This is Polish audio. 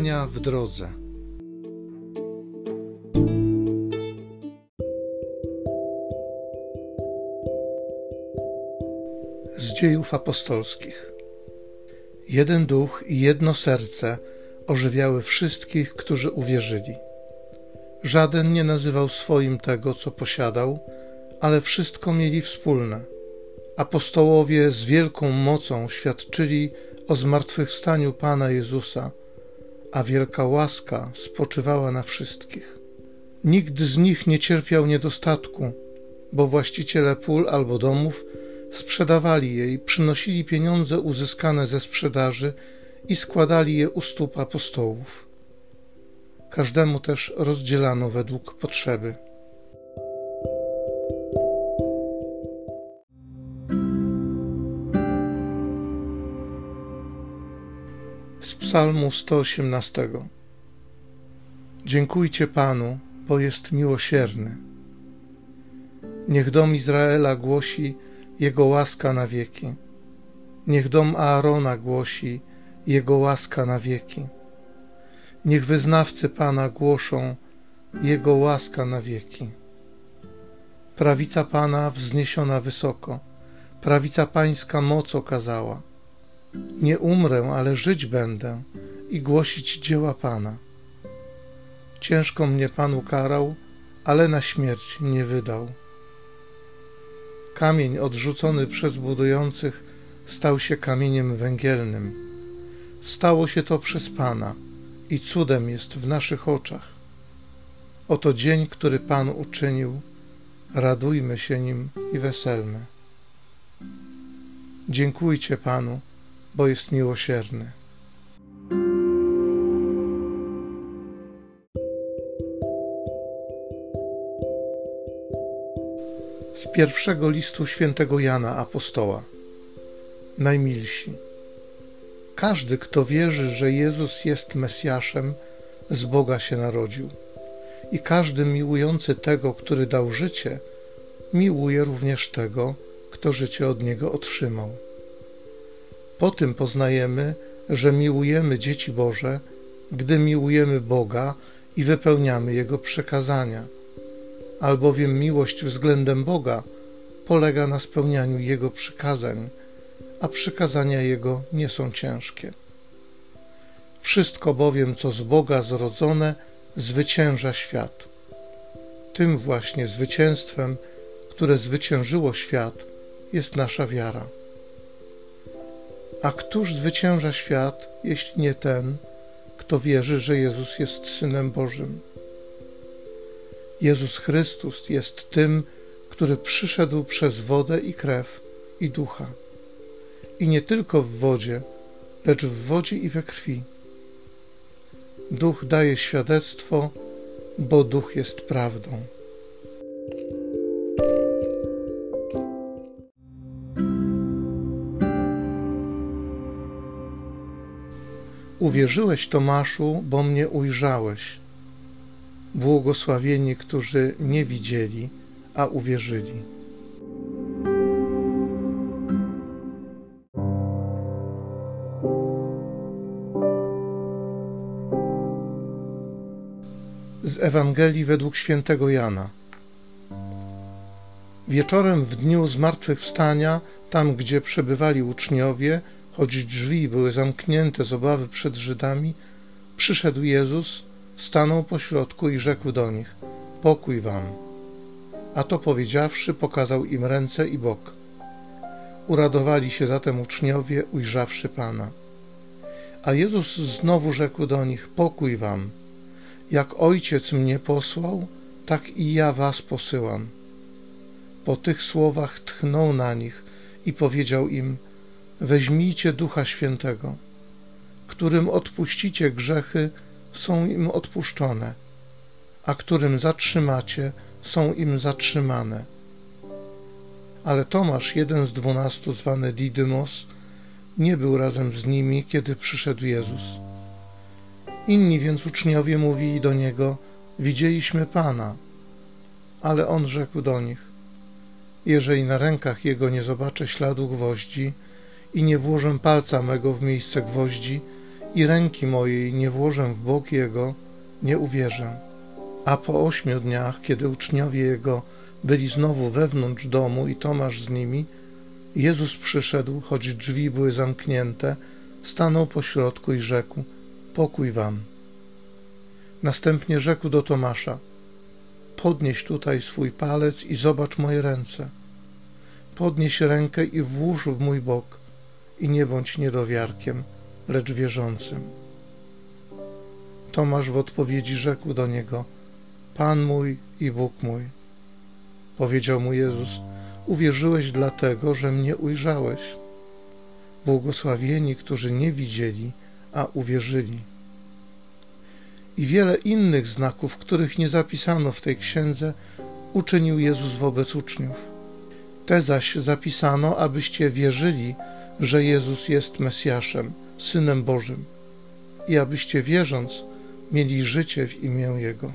Spotkania w drodze. Z dziejów apostolskich. Jeden duch i jedno serce ożywiały wszystkich, którzy uwierzyli. Żaden nie nazywał swoim tego, co posiadał, ale wszystko mieli wspólne. Apostołowie z wielką mocą świadczyli o zmartwychwstaniu Pana Jezusa, a wielka łaska spoczywała na wszystkich. Nikt z nich nie cierpiał niedostatku, bo właściciele pól albo domów sprzedawali je i przynosili pieniądze uzyskane ze sprzedaży i składali je u stóp apostołów. Każdemu też rozdzielano według potrzeby. Psalmu 118 Dziękujcie Panu, bo jest miłosierny. Niech dom Izraela głosi Jego łaska na wieki. Niech dom Aarona głosi Jego łaska na wieki. Niech wyznawcy Pana głoszą Jego łaska na wieki. Prawica Pana wzniesiona wysoko, prawica Pańska moc okazała. Nie umrę, ale żyć będę i głosić dzieła Pana. Ciężko mnie Pan ukarał, ale na śmierć nie wydał. Kamień odrzucony przez budujących stał się kamieniem węgielnym. Stało się to przez Pana i cudem jest w naszych oczach. Oto dzień, który Pan uczynił, radujmy się nim i weselmy. Dziękujcie Panu, bo jest miłosierny. Z pierwszego listu świętego Jana Apostoła. Najmilsi. Każdy, kto wierzy, że Jezus jest Mesjaszem, z Boga się narodził. I każdy miłujący tego, który dał życie, miłuje również tego, kto życie od Niego otrzymał. Po tym poznajemy, że miłujemy dzieci Boże, gdy miłujemy Boga i wypełniamy Jego przekazania. Albowiem miłość względem Boga polega na spełnianiu Jego przykazań, a przykazania Jego nie są ciężkie. Wszystko bowiem, co z Boga zrodzone, zwycięża świat. Tym właśnie zwycięstwem, które zwyciężyło świat, jest nasza wiara. A któż zwycięża świat, jeśli nie ten, kto wierzy, że Jezus jest Synem Bożym? Jezus Chrystus jest tym, który przyszedł przez wodę i krew i ducha. I nie tylko w wodzie, lecz w wodzie i we krwi. Duch daje świadectwo, bo duch jest prawdą. Uwierzyłeś, Tomaszu, bo mnie ujrzałeś. Błogosławieni, którzy nie widzieli, a uwierzyli. Z Ewangelii według świętego Jana. Wieczorem w dniu zmartwychwstania, tam gdzie przebywali uczniowie, choć drzwi były zamknięte z obawy przed Żydami, przyszedł Jezus, stanął pośrodku i rzekł do nich: Pokój wam. A to powiedziawszy, pokazał im ręce i bok. Uradowali się zatem uczniowie, ujrzawszy Pana. A Jezus znowu rzekł do nich: Pokój wam. Jak ojciec mnie posłał, tak i ja was posyłam. Po tych słowach tchnął na nich i powiedział im: Weźmijcie Ducha Świętego, którym odpuścicie grzechy, są im odpuszczone, a którym zatrzymacie, są im zatrzymane. Ale Tomasz, jeden z dwunastu, zwany Didymos, nie był razem z nimi, kiedy przyszedł Jezus. Inni więc uczniowie mówili do niego: Widzieliśmy Pana. Ale on rzekł do nich: Jeżeli na rękach jego nie zobaczę śladu gwoździ, i nie włożę palca mego w miejsce gwoździ i ręki mojej nie włożę w bok jego, nie uwierzę. A po ośmiu dniach, kiedy uczniowie jego byli znowu wewnątrz domu i Tomasz z nimi, Jezus przyszedł, choć drzwi były zamknięte, stanął pośrodku i rzekł: Pokój wam. Następnie rzekł do Tomasza: Podnieś tutaj swój palec i zobacz moje ręce. Podnieś rękę i włóż w mój bok, i nie bądź niedowiarkiem, lecz wierzącym. Tomasz w odpowiedzi rzekł do niego: Pan mój i Bóg mój. Powiedział mu Jezus: Uwierzyłeś dlatego, że mnie ujrzałeś. Błogosławieni, którzy nie widzieli, a uwierzyli. I wiele innych znaków, których nie zapisano w tej księdze, uczynił Jezus wobec uczniów. Te zaś zapisano, abyście wierzyli, że Jezus jest Mesjaszem, Synem Bożym, i abyście wierząc, mieli życie w imię Jego.